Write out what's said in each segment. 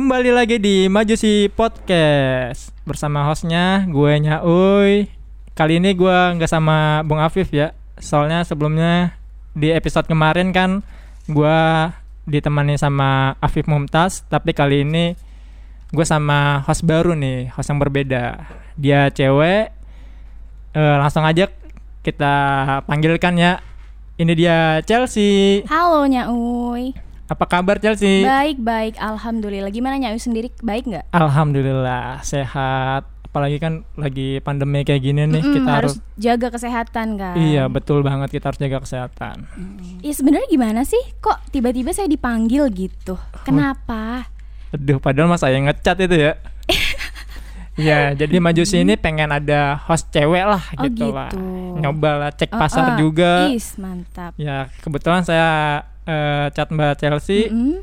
Kembali lagi di Majusi Podcast. Bersama hostnya gue Nyauy Kali ini gue nggak sama Bung Afif ya. Soalnya sebelumnya di episode kemarin kan Gue ditemani sama Afif Mumtaz Tapi kali ini gue sama host baru nih Host yang berbeda. Dia cewek. Eh, Langsung aja kita panggilkan ya. Ini dia Chelsea. Halo Nyauy Apa kabar Chelsea? Baik baik Alhamdulillah Gimana Nyauy sendiri baik nggak? Alhamdulillah sehat. Apalagi kan lagi pandemi kayak gini nih Mm-mm, kita harus, harus jaga kesehatan kan Iya betul banget kita harus jaga kesehatan. Iya sebenarnya gimana sih Kok tiba-tiba saya dipanggil gitu Kenapa? Aduh padahal mas saya ngecat itu ya. Iya jadi Majusi ini pengen ada host cewek lah Oh, gitu, lah. gitu. Nyoba lah cek Oh, pasar oh, juga. Is mantap Ya kebetulan saya eh, chat Mbak Chelsea Mm-mm.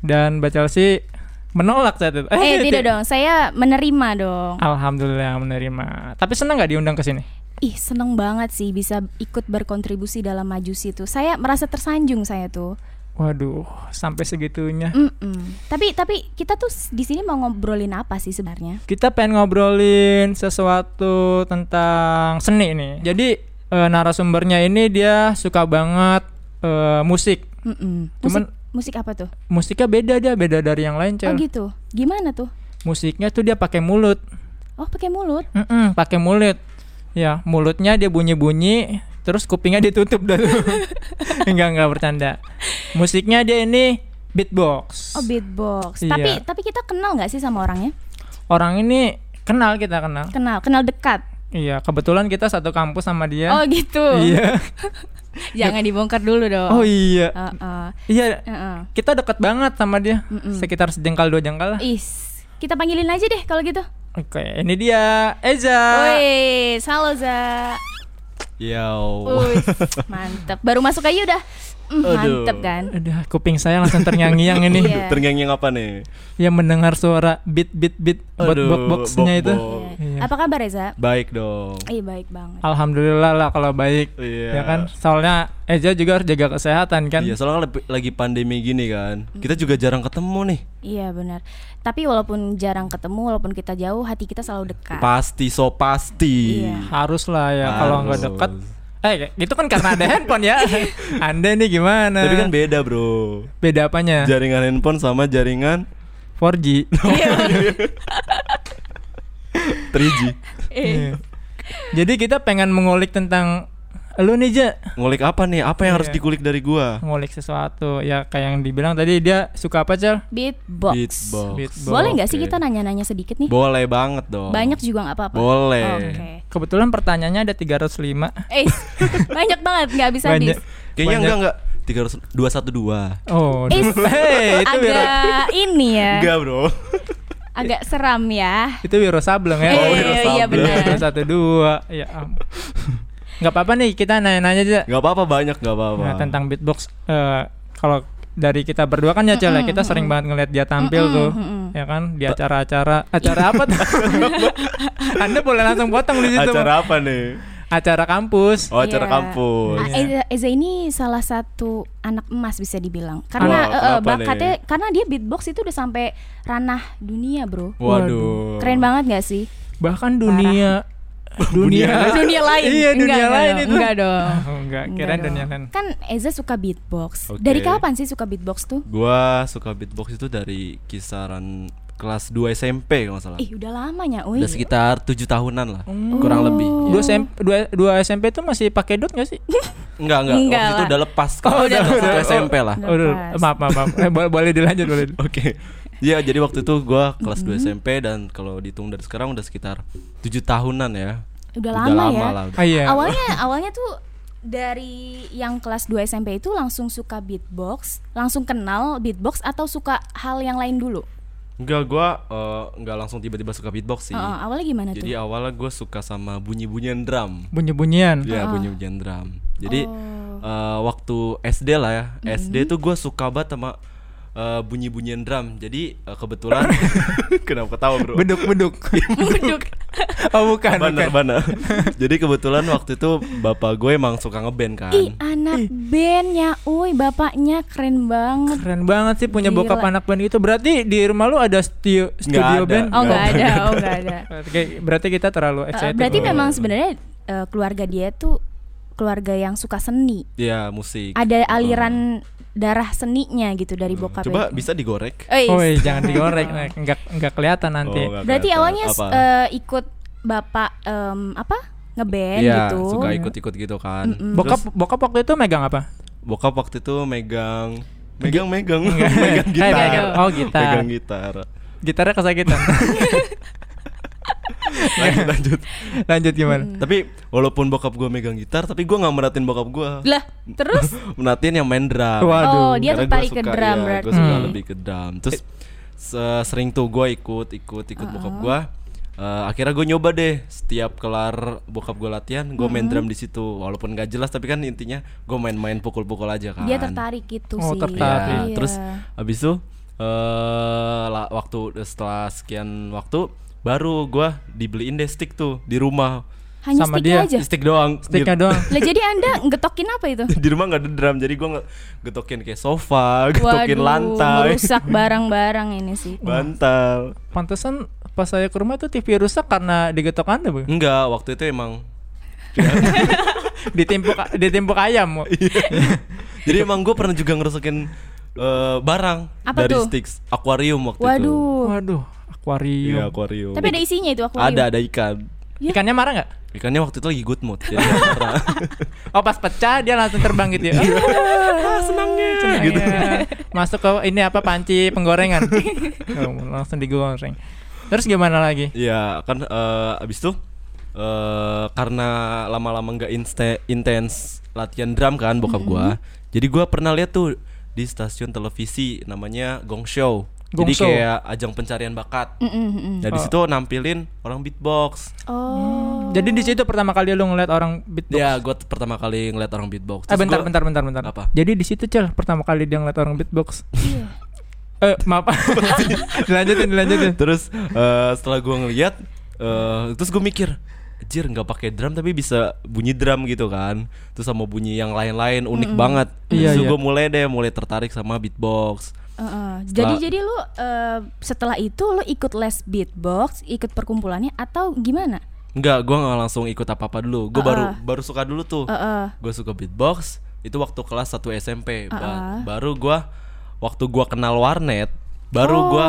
dan Mbak Chelsea menolak saat itu. Eh tidak dong Saya menerima dong Alhamdulillah menerima. Tapi senang nggak diundang ke sini? Ih seneng banget sih Bisa ikut berkontribusi dalam majusi tuh Saya merasa tersanjung saya tuh Waduh, sampai segitunya. Mm-mm. Tapi tapi kita tuh di sini mau ngobrolin apa sih sebenarnya? kita pengen ngobrolin sesuatu tentang seni nih. Jadi eh, narasumbernya ini dia suka banget eh, musik. Mm-mm. Musik, Cuman- musik apa tuh? Musiknya beda dia, beda dari yang lain, Oh Cel. gitu. Gimana tuh? Musiknya tuh dia pakai mulut. Oh pakai mulut. Mm-mm, pakai mulut. Ya, mulutnya dia bunyi-bunyi, terus kupingnya ditutup dulu. enggak, enggak bercanda. Musiknya dia ini beatbox. Oh beatbox. Iya. Tapi tapi kita kenal nggak sih sama orangnya? Orang ini kenal kita kenal. Kenal, kenal dekat. Iya, kebetulan kita satu kampus sama dia. Oh gitu. Iya. Jangan dibongkar dulu dong. Oh iya. Heeh. Iya, Heeh. kita deket banget sama dia Mm-mm. sekitar sejengkal dua jengkal lah Is. Kita panggilin aja deh kalau gitu. oke ini dia Eza Wih, halo Za. Yo. Wih, mantep. Baru masuk aja udah. Aduh. mantep kan? udah kuping saya langsung terngiang-ngiang ini Iya. Terngiang-ngiang apa nih? yang mendengar suara beat beat beat buat Aduh, box boxnya itu. Iya. Iya. Apa kabar Reza? Baik dong. Eh baik banget. alhamdulillah lah kalau baik Iya. ya kan soalnya Eza juga harus jaga kesehatan kan Iya, soalnya kan lagi- pandemi gini kan. Kita juga jarang ketemu nih. Iya benar. Tapi walaupun jarang ketemu, walaupun kita jauh, hati kita selalu dekat. Pasti so pasti. Iya. harus lah ya kalau nggak Harus. Eh itu kan karena ada handphone ya anda nih gimana Tapi kan beda, Bro. beda apanya Jaringan handphone sama jaringan 4G 3G. Iya. jadi kita pengen mengulik tentang lu nih Ja Ngulik apa nih? Apa yang harus Iya. dikulik dari gua? ngulik sesuatu ya kayak yang dibilang tadi dia suka apa cel Beatbox. Beatbox. Beatbox. Boleh nggak sih Oke. kita nanya-nanya sedikit nih? Boleh banget dong. Banyak juga nggak apa-apa. Boleh. Oke. kebetulan pertanyaannya ada 305 Eh, banyak banget nggak bisa banyak habis. Kayaknya enggak enggak. 300 212. oh Eh, hey, itu wiro agak ini ya, Enggak, Bro. agak seram ya. itu wiro sableng ya Eh, Oh, Wiro iya Sableng. benar. satu dua ya. Nggak apa-apa nih kita nanya-nanya aja Enggak apa-apa banyak, enggak apa-apa. Nah, tentang beatbox eh, kalau dari kita berdua kan ya cel ya kita sering banget ngeliat dia tampil tuh ya kan di acara-acara acara apa tuh anda boleh langsung potong di situ Acara apa nih? acara kampus Oh, acara Iya. kampus. Ah, Eza, Eza ini salah satu anak emas bisa dibilang. Karena Wah, eh, eh, kenapa bakatnya nih? karena dia beatbox itu udah sampai ranah dunia, Bro. Waduh. Keren banget gak sih? bahkan dunia dunia dunia lain. iya dunia Enggak, enggak lain dong, itu enggak dong. Oh, enggak Enggak dong. dunia lain Kan Eza suka beatbox. Oke. Dari kapan sih suka beatbox tuh? Gua suka beatbox itu dari kisaran kelas 2 SMP kalau nggak salah. Ih, udah lamanya, Uy. Udah sekitar tujuh tahunan lah, Hmm. kurang Oh. lebih. dua SMP dua, dua SMP tuh masih pakai dot nggak sih Enggak enggak, Enggak waktu itu lah. udah lepas. Oh, kelas udah, udah. SMP lah. Udah Oh, udah. maaf maaf maaf Eh, boleh, boleh dilanjut boleh Oke. Iya, jadi waktu itu gua kelas 2 SMP dan kalau dihitung dari sekarang udah sekitar tujuh tahunan ya. Udah lama ya. lah. udah. ah, iya Awalnya awalnya tuh dari yang kelas 2 SMP itu langsung suka beatbox, langsung kenal beatbox atau suka hal yang lain dulu? Enggak, gua eh, enggak langsung tiba-tiba suka beatbox sih. Heeh, awalnya gimana Jadi tuh? awalnya gue suka sama bunyi-bunyian drum. bunyi-bunyian Iya, Ah. bunyi-bunyian drum. Jadi Oh. eh, waktu SD lah ya, SD tuh gue suka banget sama eh, bunyi-bunyian drum. Jadi eh, kebetulan kenapa ketawa bro? beduk beduk Buduk. oh bukan Bener, bukan. Jadi kebetulan waktu itu bapak gue emang suka ngeband kan. Ih, anak bandnya, uy, bapaknya keren banget. keren banget sih punya Gila. bokap anak band gitu berarti di rumah lu ada studio studio ada. band Oh, nggak Nggak ada, oh, nggak ada. Oke, berarti kita terlalu Eh, excited berarti Oh. memang sebenarnya eh, keluarga dia tuh keluarga yang suka seni. Iya musik. Ada aliran darah seninya gitu dari bokap. Coba bisa digorek. Eh, Oh, jangan digoreng, Nek. nggak nggak kelihatan nanti. Oh, nggak Berarti kelihatan. awalnya Apa? eh, ikut bapak em, apa ngeband Iya, gitu. suka ikut-ikut gitu kan. Mm-mm. Bokap Terus bokap waktu itu megang apa? bokap waktu itu megang megang megang Enggak. megang gitar. megang. Oh, gitar. Megang gitar. Gitarnya kesakitan. Lanjut lanjut. Lanjut gimana? Tapi walaupun bokap gue megang gitar, tapi gue nggak merhatiin bokap gue. Lah, terus merhatiin yang main drum. Waduh. Oh, dia Karena tertarik ke suka- drum iya, berarti. Gue suka Hmm. lebih ke drum. Terus se- sering tuh gue ikut ikut ikut bokap gue. Eh, akhirnya gue nyoba deh setiap kelar bokap gue latihan gue main drum di situ walaupun gak jelas tapi kan intinya gue main-main pukul-pukul aja kan dia tertarik gitu Oh, sih. tertarik. Ya, Iya. terus habis itu eh la- waktu setelah sekian waktu baru gua dibeliin deh stick tuh di rumah hanya sama dia. aja. stick doang Sticknya di, doang. Lah jadi Anda ngetokin apa itu? di rumah nggak ada drum jadi gua nge- getokin kayak sofa getokin Waduh, lantai merusak barang-barang ini sih. bantal Pantesan pas saya ke rumah tuh TV rusak karena digetok Anda, Bu. enggak waktu itu emang Ditimpuk ditimpuk ayam. Bu. jadi emang gue pernah juga ngerusakin eh, barang Apa dari tuh? sticks akuarium waktu itu Waduh. Waduh, akuarium. iya akuarium Tapi ada isinya itu akuarium. ada ada ikan Ya. Ikannya marah nggak? ikannya waktu itu lagi good mood jadi marah. Oh pas pecah dia langsung terbang gitu ya. Ah, senangnya. Gitu. Masuk ke ini apa panci penggorengan. Oh, langsung digoreng. Terus gimana lagi? Iya kan eh, abis itu eh karena lama-lama nggak inste- intens latihan drum kan bokap gua. Jadi gua pernah lihat tuh di stasiun televisi namanya Gong Show. Gong Jadi kayak ajang pencarian bakat. Mm, mm, mm. Nah di Oh. situ nampilin orang beatbox. Oh. Jadi di situ pertama kali lu ngeliat orang beatbox. Ya gua pertama kali ngeliat orang beatbox. Eh Terus bentar, gua- bentar, bentar, bentar. Apa? Jadi di situ cel pertama kali dia ngeliat orang beatbox. Iya. Eh maaf. dilanjutin, dilanjutin. Terus eh, setelah gua ngeliat, eh, terus gue mikir, Jir nggak pakai drum tapi bisa bunyi drum gitu kan, terus sama bunyi yang lain-lain unik banget. Iya, Terus iya. gue mulai deh mulai tertarik sama beatbox. Heeh. Jadi Setelah- jadi lu eh, setelah itu lu ikut les beatbox, ikut perkumpulannya atau gimana? Enggak, gue nggak langsung ikut apa apa dulu. Gue Uh-uh. baru baru suka dulu tuh. Heeh. Gue suka beatbox itu waktu kelas 1 SMP. Ba- Uh-uh. baru gue waktu gua kenal warnet, baru Oh. gua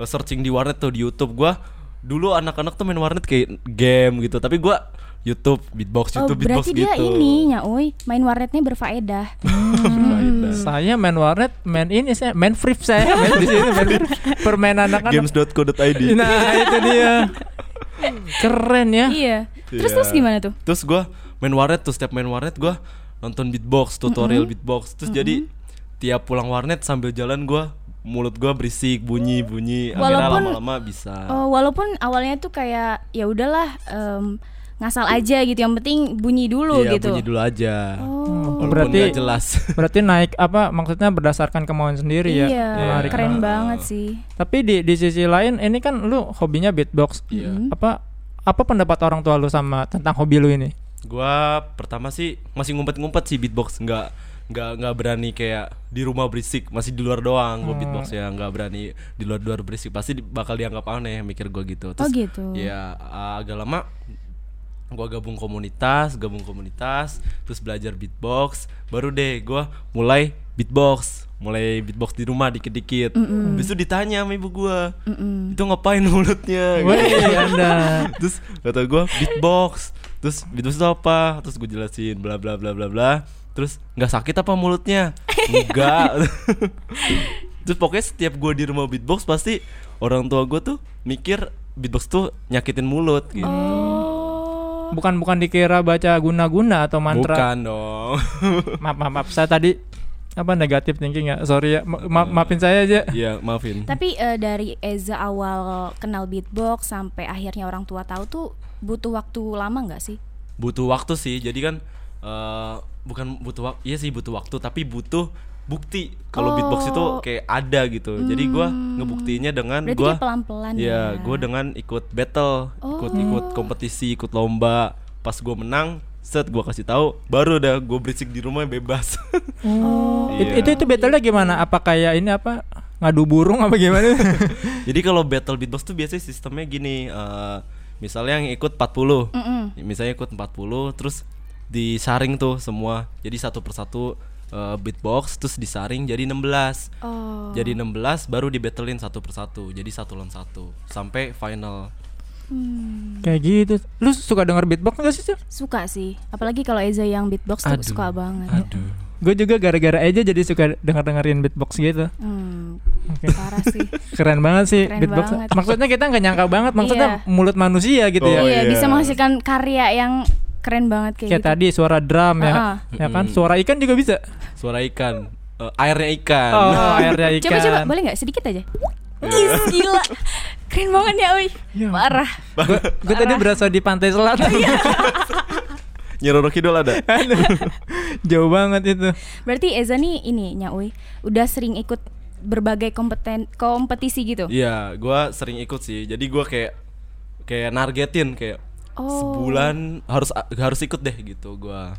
searching di warnet tuh di YouTube gua dulu anak-anak tuh main warnet kayak game gitu, tapi gua YouTube beatbox Oh, YouTube beatbox berarti dia gitu. ini nyauy main warnetnya berfaedah. Faedah. Saya main warnet, main ini saya main free saya main di sini main permainan anak-anak. Games.co.id. Nah, itu dia. Keren ya. iya. Terus Iya. terus gimana tuh? Terus gua main warnet tuh setiap main warnet gua nonton beatbox, tutorial beatbox. Terus jadi tiap pulang warnet sambil jalan gua mulut gua berisik bunyi-bunyi. Akhirnya Walaupun- lama-lama bisa. Oh, walaupun awalnya tuh kayak ya udahlah em, ngasal aja gitu. Yang penting bunyi dulu Iya, gitu. bunyi dulu aja. Oh. Walaupun Berarti- jelas. Berarti naik apa maksudnya berdasarkan kemauan sendiri ya. Iya, Menarik keren banget. banget sih. Tapi di di sisi lain ini kan lu hobinya beatbox. Iya. Mm-mm. Apa apa pendapat orang tua lu sama tentang hobi lu ini? Gua pertama sih masih ngumpet-ngumpet sih beatbox, nggak nggak nggak berani kayak di rumah berisik, masih di luar doang gua Hmm. beatbox ya, nggak berani di luar luar berisik, pasti bakal dianggap aneh mikir gua gitu. Oh gitu. Ya agak lama gua gabung komunitas, gabung komunitas, terus belajar beatbox, baru deh gua mulai beatbox, mulai beatbox di rumah dikit-dikit. Habis itu ditanya sama ibu gua, Mm-mm. itu ngapain mulutnya? Woi, Anda. terus kata gue beatbox terus beatbox itu apa terus gue jelasin bla bla bla bla bla terus nggak sakit apa mulutnya enggak terus pokoknya setiap gue di rumah beatbox pasti orang tua gue tuh mikir beatbox tuh nyakitin mulut gitu Oh. Bukan bukan dikira baca guna-guna atau mantra. bukan dong Maaf, maaf, maaf. Saya tadi apa negatif thinking ya. Sorry ya. Ma- ma- maafin saya aja. Iya maafin Tapi eh, dari Eza awal kenal beatbox sampai akhirnya orang tua tahu tuh butuh waktu lama nggak sih? butuh waktu sih jadi kan eh, bukan butuh waktu iya sih butuh waktu tapi butuh bukti kalau Oh. beatbox itu kayak ada gitu. Jadi gua ngebuktiinnya dengan Berarti gua dia pelan-pelan ya, ya. gua dengan ikut battle, ikut Oh. ikut kompetisi, ikut lomba. Pas gua menang, set gua kasih tahu, baru udah gua berisik di rumah bebas. Oh. Iya. Itu itu battle-nya gimana? Apa kayak ini apa? Ngadu burung apa gimana? Jadi kalau battle beatbox tuh biasanya sistemnya gini, eh, misalnya yang ikut 40. Mm-mm. Misalnya ikut 40 terus disaring tuh semua. Jadi satu persatu eh, beatbox terus disaring jadi 16. Oh. Jadi 16 baru dibattlein satu persatu. Jadi satu lawan satu sampai final. Hmm, kayak gitu. Lu suka denger beatbox gak sih, Sil? suka sih. Apalagi kalau Eza yang beatbox tuh Aduh. suka banget. Aduh. Gue juga gara-gara aja jadi suka denger-dengerin beatbox gitu. Hmm, Oke. parah sih. Keren banget sih Keren beatbox. banget. Maksudnya kita nggak nyangka banget. Maksudnya Iya. mulut manusia gitu ya. Oh, iya, iya. bisa menghasilkan karya yang keren banget kayak, Kayak gitu. tadi suara drum ya, Ah-ah. ya kan? Suara ikan juga bisa. Suara ikan, Eh, airnya ikan. Oh, airnya ikan. Coba coba, boleh nggak sedikit aja? Ih, gila. Keren banget ya, Oi. Iya. Parah. Gue tadi berasa di pantai selatan. Iya. Nyeroro Kidul ada. Jauh banget itu. Berarti Eza nih ini Nyauy udah sering ikut berbagai kompeten kompetisi gitu. Iya, gua sering ikut sih. Jadi gua kayak kayak nargetin kayak Oh. sebulan harus harus ikut deh gitu gua.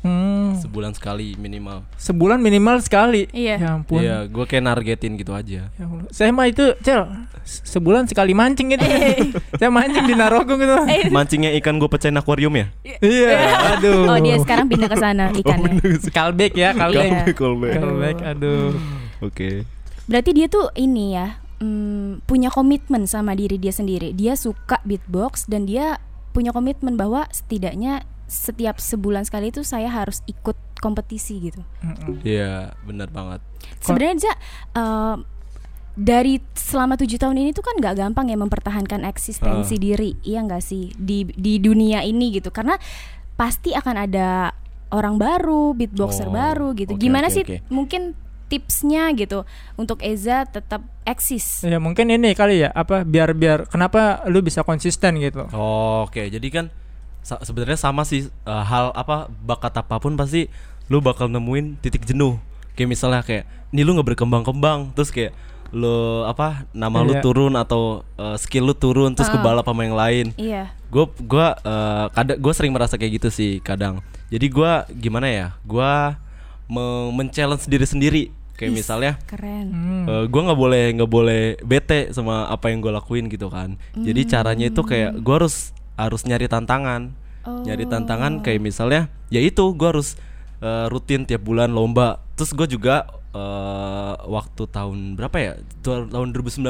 Hmm. Sebulan sekali minimal. Sebulan minimal sekali. Iya. Ya ampun. Iya, gua kayak nargetin gitu aja. Ya Allah. Saya mah itu, Cel, se- sebulan sekali mancing gitu. Eh. Saya mancing di Narogong gitu. Mancingnya ikan gue pecahin akuarium ya? Iya, aduh. Oh, dia sekarang pindah ke sana ikannya. Kalbek ya, kalbek. Iya. Callback. Kalbek, aduh. Oke. Berarti dia tuh ini ya, mm, punya komitmen sama diri dia sendiri. Dia suka beatbox dan dia punya komitmen bahwa setidaknya setiap sebulan sekali itu saya harus ikut kompetisi gitu. Iya, benar banget. Sebenarnya eh, dari selama tujuh tahun ini tuh kan nggak gampang ya mempertahankan eksistensi Ah. diri, iya nggak sih di di dunia ini gitu. Karena pasti akan ada orang baru, beatboxer Oh, baru gitu. oke, Gimana oke, sih oke. mungkin tipsnya gitu untuk Eza tetap eksis? Ya mungkin ini kali ya, apa biar biar kenapa lu bisa konsisten gitu. Oh, Oke, jadi kan sa- sebenarnya sama sih eh, hal apa bakat apa pun pasti lu bakal nemuin titik jenuh. Kayak misalnya kayak ini lu nggak berkembang-kembang, terus kayak lu apa nama lu Iya. turun atau eh, skill lu turun terus Ah. kebalap sama yang lain. Iya. gue gua eh, kadang gue sering merasa kayak gitu sih kadang jadi gua gimana ya gua me- men-challenge diri sendiri kayak Is, misalnya keren. Hmm. eh, gua nggak boleh nggak boleh bete sama apa yang gue lakuin gitu kan. Jadi caranya itu kayak gua harus harus nyari tantangan. Nyari tantangan kayak misalnya ya itu gua harus eh, rutin tiap bulan lomba. Terus gue juga eh, waktu tahun berapa ya? Tahun 2019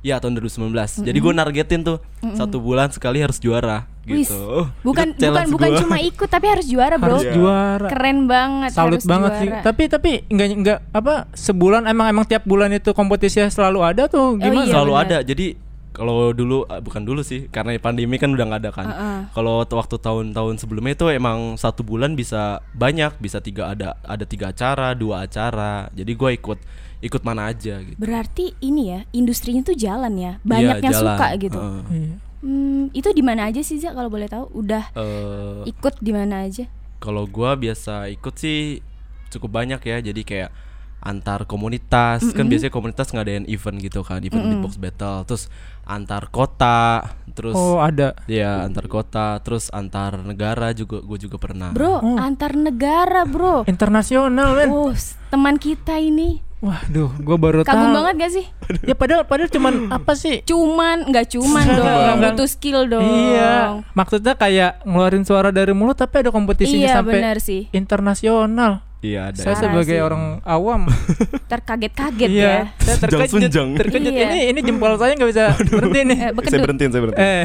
Ya tahun 2019. Jadi gue nargetin tuh satu bulan sekali harus juara gitu. Oh, bukan itu bukan bukan gua. cuma ikut tapi harus juara, Bro. Harus juara. Keren banget. Salut harus banget sih. juara. Tapi tapi enggak enggak apa sebulan emang emang tiap bulan itu kompetisinya selalu ada tuh gimana? iya. selalu benar. ada. Jadi kalau dulu eh, bukan dulu sih karena pandemi kan udah nggak ada kan. Heeh. Kalau t- waktu tahun-tahun sebelumnya itu emang satu bulan bisa banyak, bisa tiga ada ada tiga acara, dua acara. Jadi gue ikut ikut mana aja gitu. Berarti ini ya, industrinya tuh jalan ya. Banyak Iya, yang jalan. suka gitu. Iya. Hmm, itu di mana aja sih, Za kalau boleh tahu? Udah Eh, ikut di mana aja? kalau gua biasa ikut sih cukup banyak ya jadi kayak antar komunitas kan biasanya komunitas ngadain event gitu kan event beatbox battle terus antar kota terus Oh, ada. ya antar kota terus antar negara juga gue juga pernah Bro, Oh. antar negara, Bro. Internasional, men. Oh, teman kita ini Waduh, gua baru kagum tahu. banget gak sih? Ya padahal padahal cuman apa sih? Cuman nggak cuman dong, butuh skill dong. Iya, maksudnya kayak ngeluarin suara dari mulut tapi ada kompetisinya Iya, sampai benar sih. internasional. iya ada Saya Parah sebagai sih. orang awam, Terkaget-kaget ya. iya, saya terkejut. Sunjang-sunjang. Terkejut Iya. ini ini jempol saya nggak bisa berhenti nih. Eh, saya berhentiin saya berhentiin Eh,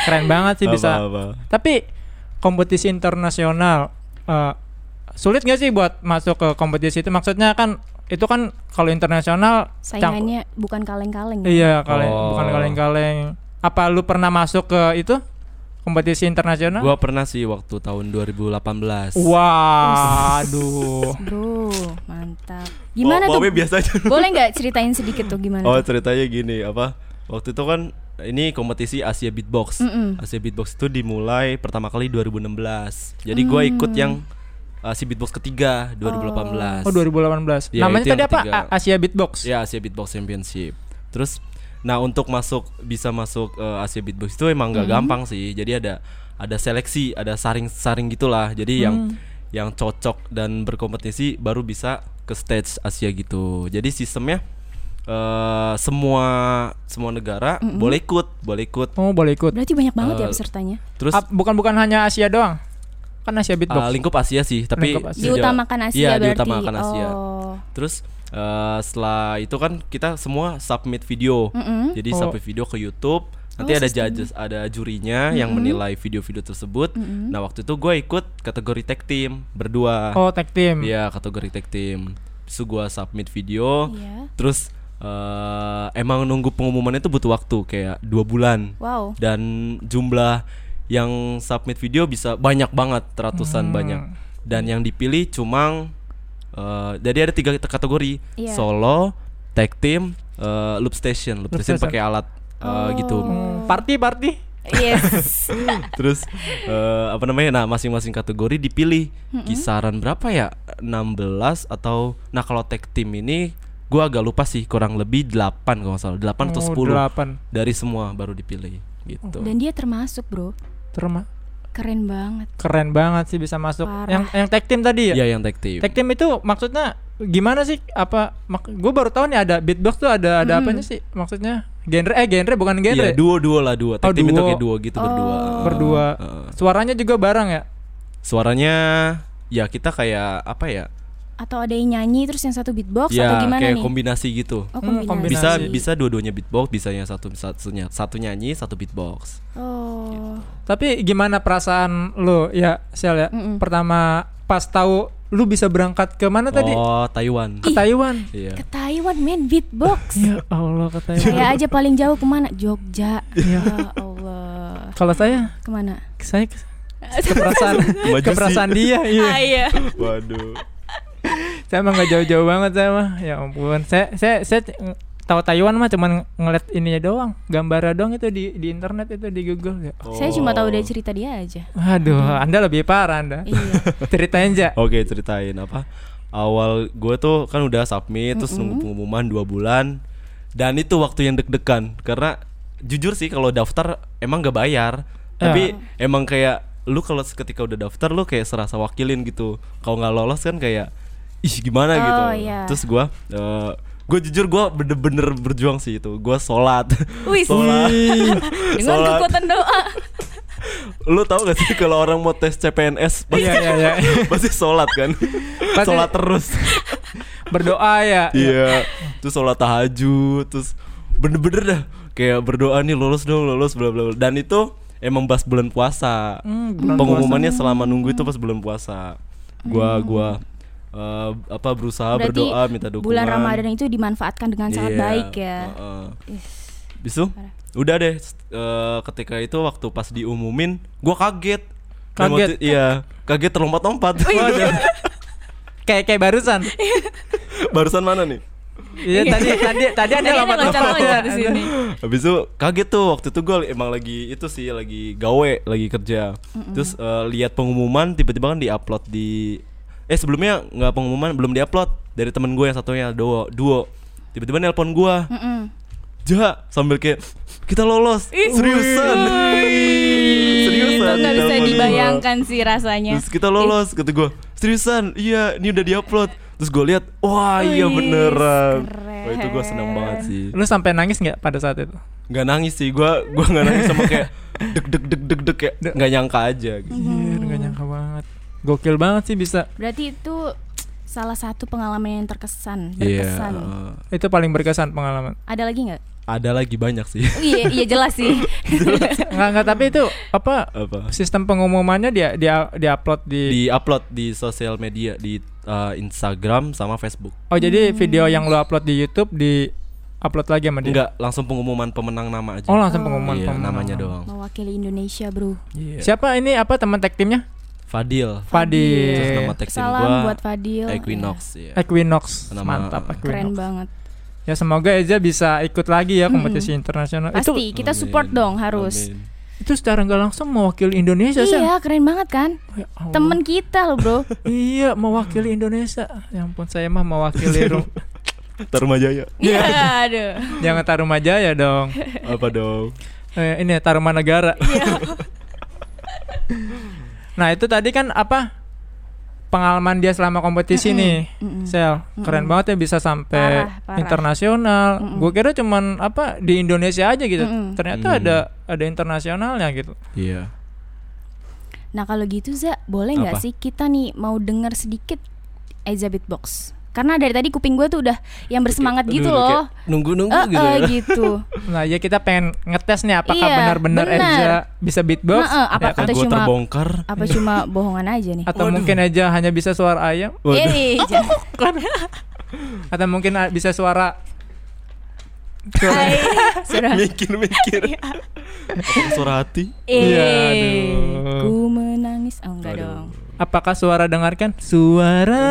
keren banget sih bisa. Apa-apa. Tapi kompetisi internasional eh, sulit nggak sih buat masuk ke kompetisi itu? Maksudnya kan itu kan kalau internasional Saingannya bukan kaleng-kaleng. ya. Iya, kaleng Oh. bukan kaleng-kaleng. Apa lu pernah masuk ke itu kompetisi internasional? gua pernah sih waktu tahun 2018 Waduh. Bro, mantap. Gimana Oh, tuh? biasa aja Boleh nggak ceritain sedikit tuh gimana Oh tuh? ceritanya gini apa waktu itu kan ini kompetisi Asia Beatbox Mm-mm. Asia Beatbox itu dimulai pertama kali 2016 jadi gua ikut yang Asia Beatbox ketiga 2018. Oh 2018. Iya, Namanya yang tadi apa? ketiga. A- Asia Beatbox. Ya Asia Beatbox Championship. Terus nah untuk masuk bisa masuk eh, Asia Beatbox itu emang Hmm. gak gampang sih. Jadi ada ada seleksi, ada saring-saring gitulah. Jadi yang Hmm. yang cocok dan berkompetisi baru bisa ke stage Asia gitu. Jadi sistemnya eh semua semua negara boleh ikut, boleh ikut. Oh boleh ikut. Berarti banyak banget ya Eh, pesertanya. Terus Ap- bukan bukan hanya Asia doang. Kan Asia Beatbox. eh, lingkup Asia sih, tapi Lingkup Asia. Diutamakan Asia Iya, berarti. diutamakan Asia. Oh. Terus eh, setelah itu kan kita semua submit video. Mm-mm. Jadi Oh. submit video ke YouTube. Nanti Oh, ada sistemnya. judges, ada jurinya yang menilai video-video tersebut. Mm-mm. Nah waktu itu gue ikut kategori tag team berdua. Oh tag team. Iya kategori tag team. Terus gue submit video. Iya. Terus eh, emang nunggu pengumumannya itu butuh waktu kayak dua bulan. Wow. Dan jumlah yang submit video bisa banyak banget, ratusan Hmm. banyak. Dan yang dipilih cuma eh, jadi ada tiga kategori Iya. solo, tag team, eh, loop station. Loop, Loop station station. pakai alat eh, gitu. Hmm, Party party. Yes. Terus eh, apa namanya? Nah, masing-masing kategori dipilih kisaran berapa ya? 16 atau nah kalau tag team ini gua agak lupa sih, kurang lebih 8 kalau nggak salah. 8 atau Oh, 10 Delapan. dari semua baru dipilih gitu. Dan dia termasuk, Bro. Terma Keren banget. keren banget sih bisa masuk. Parah. Yang yang tag team tadi ya? Iya, yang tag team. Tag team itu maksudnya gimana sih? Apa gue baru tahu nih ada beatbox tuh ada ada Hmm. apanya sih? Maksudnya genre eh genre bukan genre. Iya, duo-duo lah, duo. Tag Oh, team itu duo. kayak duo gitu berdua. Oh. Berdua. Heeh. Suaranya juga bareng ya? Suaranya ya kita kayak apa ya? Atau ada yang nyanyi terus yang satu beatbox ya atau gimana kayak nih? kombinasi gitu. Oh, Hmm, kombinasi. Bisa Kombinasi. bisa dua-duanya beatbox, bisa yang satu satunya satu nyanyi, satu beatbox. Oh. Tapi gimana perasaan lu ya Sel ya? Mm-mm. Pertama pas tahu lu bisa berangkat ke mana tadi? Oh, Taiwan. Ke Taiwan. Iya. Ke Taiwan men beatbox. Ya Allah ke Taiwan. Saya aja paling jauh ke mana? Jogja. Iya. Ya Allah. Kalau saya Ke mana? saya ke, ke perasaan ke perasaan dia iya. Ah, iya. Waduh. Saya emang gak jauh-jauh banget saya mah. Ya ampun. Saya saya saya tahu Taiwan mah cuman ngeliat ininya doang gambarnya doang itu di di internet itu di Google ya. Saya cuma tahu Oh. dari cerita dia aja. aduh anda lebih parah anda. Iya. ceritain aja Oke, ceritain apa? Awal gue tuh kan udah submit terus nunggu pengumuman dua bulan. Dan itu waktu yang deg-degan karena jujur sih kalau daftar emang gak bayar. Tapi emang kayak lu kalau ketika udah daftar lu kayak serasa wakilin gitu. Kalau nggak lolos kan kayak ih gimana Oh, gitu iya. terus gue gue jujur gue bener-bener berjuang sih itu gue sholat Wih, sholat dengan sholat. kekuatan doa. lu tau gak sih kalau orang mau tes CPNS pasti, Iya, iya, iya. pasti sholat kan Pasti- sholat terus berdoa ya Iya, terus sholat tahajud, terus bener-bener dah kayak berdoa nih lolos dong, lolos bla bla bla. Dan itu emang pas bulan puasa. Hmm, bulan Pengumumannya selama nunggu itu pas bulan puasa. Gua gua eh, apa berusaha Berarti berdoa minta dukungan. Bulan Ramadan itu dimanfaatkan dengan sangat Iya, baik ya. heeh. Ih, Bisu, udah deh eh, ketika itu waktu pas diumumin, gua kaget. Kaget? iya, kaget terlompat-lompat. kayak kayak barusan Barusan mana nih? iya tadi tadi tadi ada Tadi ada lompat-lompat ya loncat-loncat di sini. Habis itu kaget tuh waktu itu gue emang lagi itu sih lagi gawe lagi kerja. Terus eh, lihat pengumuman tiba-tiba kan diupload di eh sebelumnya nggak pengumuman belum diupload dari temen gue yang satunya duo duo. Tiba-tiba nelpon gue, Mm-mm. ja sambil kayak kita lolos seriusan. seriusan. Itu nggak bisa nelpon gua. dibayangkan sih rasanya. Terus kita lolos kata gue seriusan iya ini udah diupload. Terus gue lihat wah iya beneran. keren. Wah itu gue seneng banget sih. lu sampai nangis nggak pada saat itu nggak nangis sih gua gua nggak nangis sama kayak deg deg deg deg deg kayak nggak nyangka aja gitu. Anjir, nggak nyangka banget gokil banget sih bisa Berarti itu salah satu pengalaman yang terkesan, Iya, berkesan. eh, itu paling berkesan pengalaman Ada lagi nggak? ada lagi banyak sih Oh, iya, iya jelas sih. nggak nggak tapi itu apa apa sistem pengumumannya dia dia dia upload di di upload di sosial media di eh, Instagram sama Facebook oh jadi video yang lo upload di YouTube di upload lagi sama dia enggak langsung pengumuman pemenang nama aja oh langsung pengumuman iya, pemenang. namanya doang Mewakili Indonesia, Bro. Iya. siapa ini apa teman tag timnya Fadil Fadil terus nama tag tim Salam gua buat Fadil. Equinox ya. Equinox Nama- mantap uh, Iya, Keren Equinox banget. ya semoga aja bisa ikut lagi ya kompetisi internasional itu Pasti kita support Amin. dong harus. Amin. itu secara nggak langsung mewakili Indonesia sih. Iya, keren banget kan? Ya Allah. Temen kita loh, Bro. Iya, mewakili Indonesia. Ya ampun, saya mah mewakili Rum. Tarumajaya. Iya, aduh. Jangan Tarumajaya dong. Apa dong? Eh, ini Tarumanegara. Nah, itu tadi kan apa? Pengalaman dia selama kompetisi Mm-mm, nih. mm-mm. Sel, keren Mm-mm. banget ya bisa sampai Parah, parah. internasional. Mm-mm. Gue kira cuman apa di Indonesia aja gitu. Mm-mm. Ternyata Hmm. ada ada internasionalnya gitu. Iya. Nah, kalau gitu Za, boleh nggak sih kita nih mau denger sedikit Eza Beatbox? Karena dari tadi kuping gue tuh udah yang bersemangat Aduh, gitu kayak loh. Nunggu-nunggu Eh, gitu. eh, ya. gitu. Nah, ya kita pengen ngetes nih apakah Iya, benar-benar benar. Eza bisa beatbox Heeh, apa ya kan? kata Gua cuma- terbongkar. Apa cuma bohongan aja nih? atau Waduh. mungkin aja hanya bisa suara ayam Waduh. Eh, atau mungkin bisa suara suara Hai, sudah. Mikir-mikir. Apa Suara hati. Iya, Eh, aduh. ku menangis. Oh, enggak Aduh. dong. Apakah suara dengarkan suara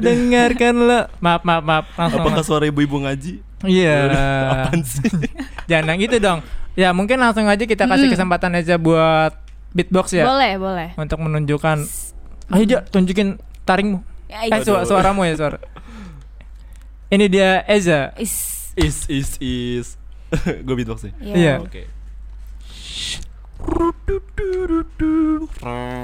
dengarkanlah maaf maaf maaf langsung Apakah suara ibu-ibu ngaji? iya Apaan sih? jangan yang gitu dong ya mungkin langsung aja kita kasih Mm. kesempatan aja buat beatbox ya Boleh, boleh. untuk menunjukkan ayo ja tunjukin taringmu Ya, eh su- suaramu ya suara ini dia Eza Is. Is is is. Gue beatbox nih. Iya. Oke. Is mantap. Asik. Ah,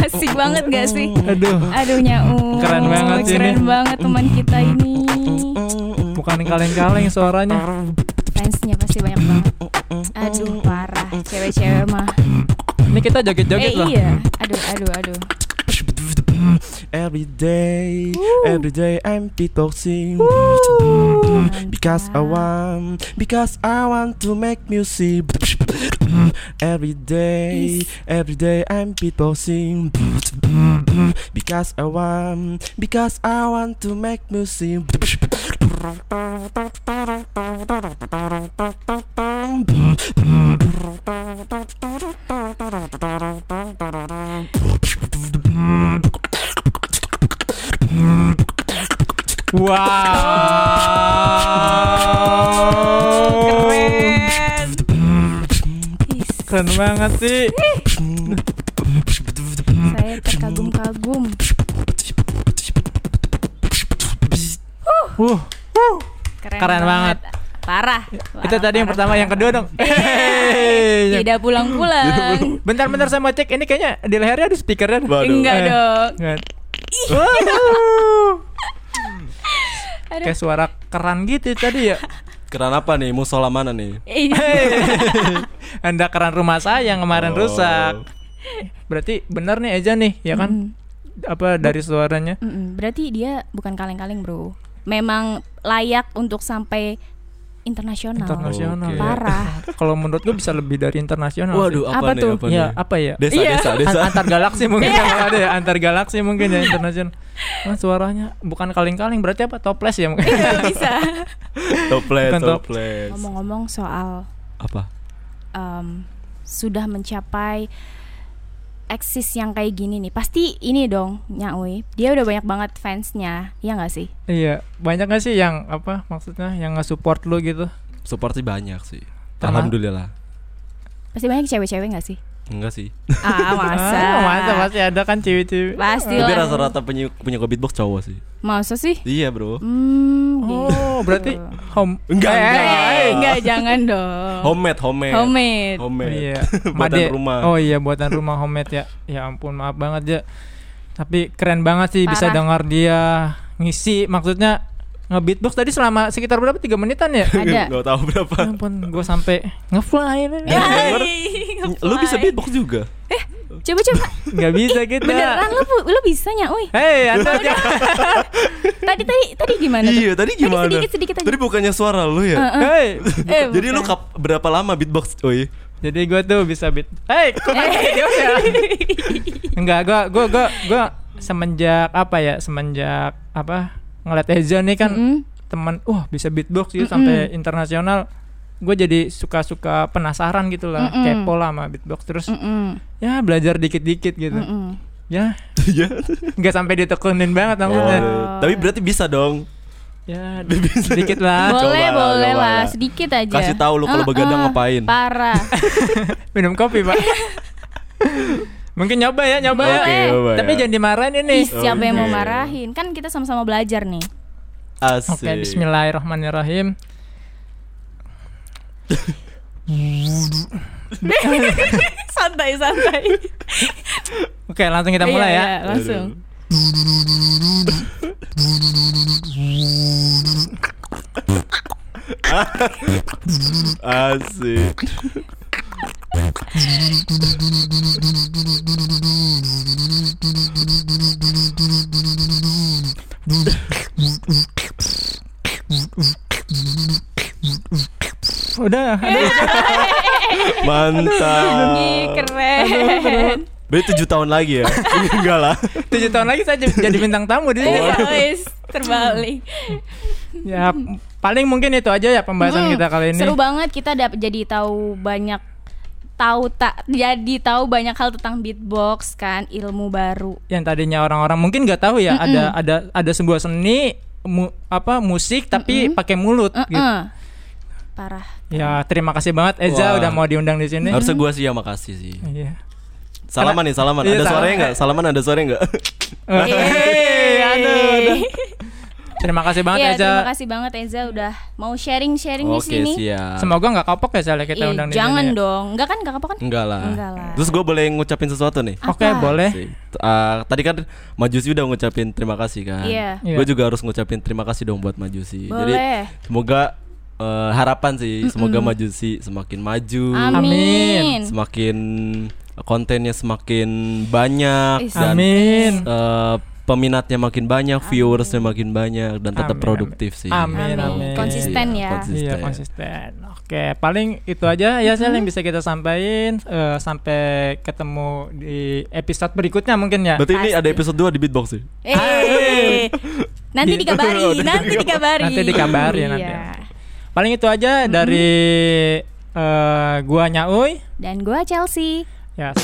Asik banget gak sih? aduh Aduh nyau. Keren banget Keren ini. banget teman kita ini. bukan kaleng-kaleng suaranya Fansnya pasti banyak banget. Cewek-cewek mah. ini kita joget-joget eh loh iya. Aduh aduh aduh. Every day, every day I'm beatboxing because I want, because I want to make music. Every day, every day I'm beatboxing because I want, because I want to make music. Wow Keren. Keren banget sih Saya terkagum-kagum. uh Keren, Keren banget. Parah. itu Parah, tadi yang parah, pertama yang kedua dong Hehehe. Tidak pulang-pulang. bentar-bentar saya mau cek ini kayaknya di lehernya ada speakernya Waduh. Enggak Eh. dong. Kayak suara keran gitu tadi ya Keran apa nih? Musola mana nih? Eh, anda keran rumah saya yang kemarin Oh. rusak berarti benar nih Eja nih ya kan mm, apa dari suaranya. Berarti dia bukan kaleng-kaleng, Bro. Memang layak untuk sampai internasional. internasional Oke. ya. Parah. kalau menurut gue bisa lebih dari internasional Waduh, apa, Apa nih? tuh? Apa ya nih? apa ya Desa, Iya. desa, desa. An- antar galaksi mungkin kalau ada ya antar galaksi mungkin ya internasional Wah, suaranya bukan kaleng-kaleng berarti apa toples ya mungkin Iya, bisa. Toples, Bukan top- toples. Ngomong-ngomong soal Apa? em, sudah mencapai eksis yang kayak gini nih pasti ini dong Nyaui dia udah banyak banget fansnya ya nggak sih iya banyak gak sih yang apa maksudnya yang nge-support lu gitu Support sih banyak sih. Terma- Alhamdulillah. pasti banyak cewek-cewek nggak sih Enggak sih. ah masa Ah, masa pasti ada kan cewek-cewek pasti Tapi rata-rata punya punya beatbox cowok sih. masa sih Iya, Bro. hmm oh gitu. berarti home Enggak, Eh, enggak. Eh, enggak jangan dong Homemade, homemade. homemade Homemade. Iya, Buatan Made- rumah. Oh iya, buatan rumah homemade ya. Ya ampun, maaf banget ya. Tapi keren banget sih bisa Parah. dengar dia ngisi maksudnya nge-beatbox tadi selama sekitar berapa? tiga menitan ya? ada Enggak tahu berapa. Ya ampun, gue sampai ngefly. Ya, Lu bisa beatbox juga? Coba coba. Nggak bisa kita. Beneran lu lu bisa nya, Uy. Hei, Anda aja. Tadi tadi tadi gimana tuh? Iya, tadi gimana? sedikit sedikit aja. Tadi bukannya suara lu ya? Heeh. Hei. Eh, Jadi lu kap- berapa lama beatbox? Iya. Jadi gue tuh bisa beat. Hei, kok Eh. dia ya? Enggak, gua gua gua gua semenjak apa ya? Semenjak apa? Ngeliat Eza nih kan Mm-mm. teman, wah bisa beatbox gitu Mm-mm. sampai internasional. Gue jadi suka-suka penasaran gitu lah, Mm-mm. kepo lah sama beatbox terus Mm-mm. ya belajar dikit-dikit gitu. Mm-mm. Ya, Iya. nggak sampai ditekunin banget Oh, maksudnya. Tapi berarti bisa dong. Ya, sedikit lah. Boleh, Coba lah, boleh coba lah, lah. sedikit aja. Kasih tahu lu kalau begadang Heeh, ngapain. Parah. Minum kopi, Pak. Mungkin nyoba ya, nyoba ya. Oke, coba Tapi ya. jangan dimarahin Ih, ini. siapa yang mau Oke. marahin? Kan kita sama-sama belajar nih. Asik. Oke, bismillahirrahmanirrahim. Santai, santai. Oke, langsung kita mulai Iya, ya. iya, langsung. Asik. Udah, Mantap. Ih, keren. Berarti tujuh tahun lagi ya? Enggak lah. tujuh tahun lagi saya jadi bintang tamu di sini. Iya, terbalik. Ya, paling mungkin itu aja ya pembahasan Mm-mm. kita kali ini. Seru banget kita dapat jadi tahu banyak tahu tak jadi tahu banyak hal tentang beatbox kan ilmu baru Yang tadinya orang-orang mungkin nggak tahu ya Mm-mm. ada ada ada sebuah seni mu- apa musik tapi Mm-mm. pakai mulut Heeh. gitu. parah Ya, terima kasih banget Eza Wah. udah mau diundang di sini. Harusnya gua sih yang makasih sih. Iya. Salaman nih, salaman. Iya, Ada salam. suaranya enggak? Salaman ada suaranya enggak? Hei, aduh, aduh. Terima kasih banget Iya, Eza. terima kasih banget Eza udah mau sharing-sharing di Oke, sini. siap. Semoga nggak kapok ya Sale kita Ih, undang di jangan sini. ya. dong. Enggak kan? Enggak kapok kan? Enggak lah. Enggak lah. Terus gue boleh ngucapin sesuatu nih. Oke, Apa? boleh. Ah, tadi kan Majusi udah ngucapin terima kasih kan. Iya. Iya. Gue juga harus ngucapin terima kasih dong buat Majusi. Jadi Boleh. semoga eh, harapan sih, semoga Majusi semakin maju, Amin. semakin kontennya semakin banyak Is- dan Amin. eh, peminatnya makin banyak, viewersnya makin banyak dan tetap Amin, produktif sih. Amin, Amin. amin. Konsisten ya. Iya konsisten. Oke, paling itu aja ya Sel yang bisa kita sampaikan. Eh, sampai ketemu di episode berikutnya mungkin ya. Berarti ini Pasti. ada episode 2 di beatbox sih. Eh. Nanti Di- dikabari, nanti dikabari. Nanti dikabari ya nanti. Paling itu aja dari eh, gua Nyauy. Dan gua Chelsea. Ya.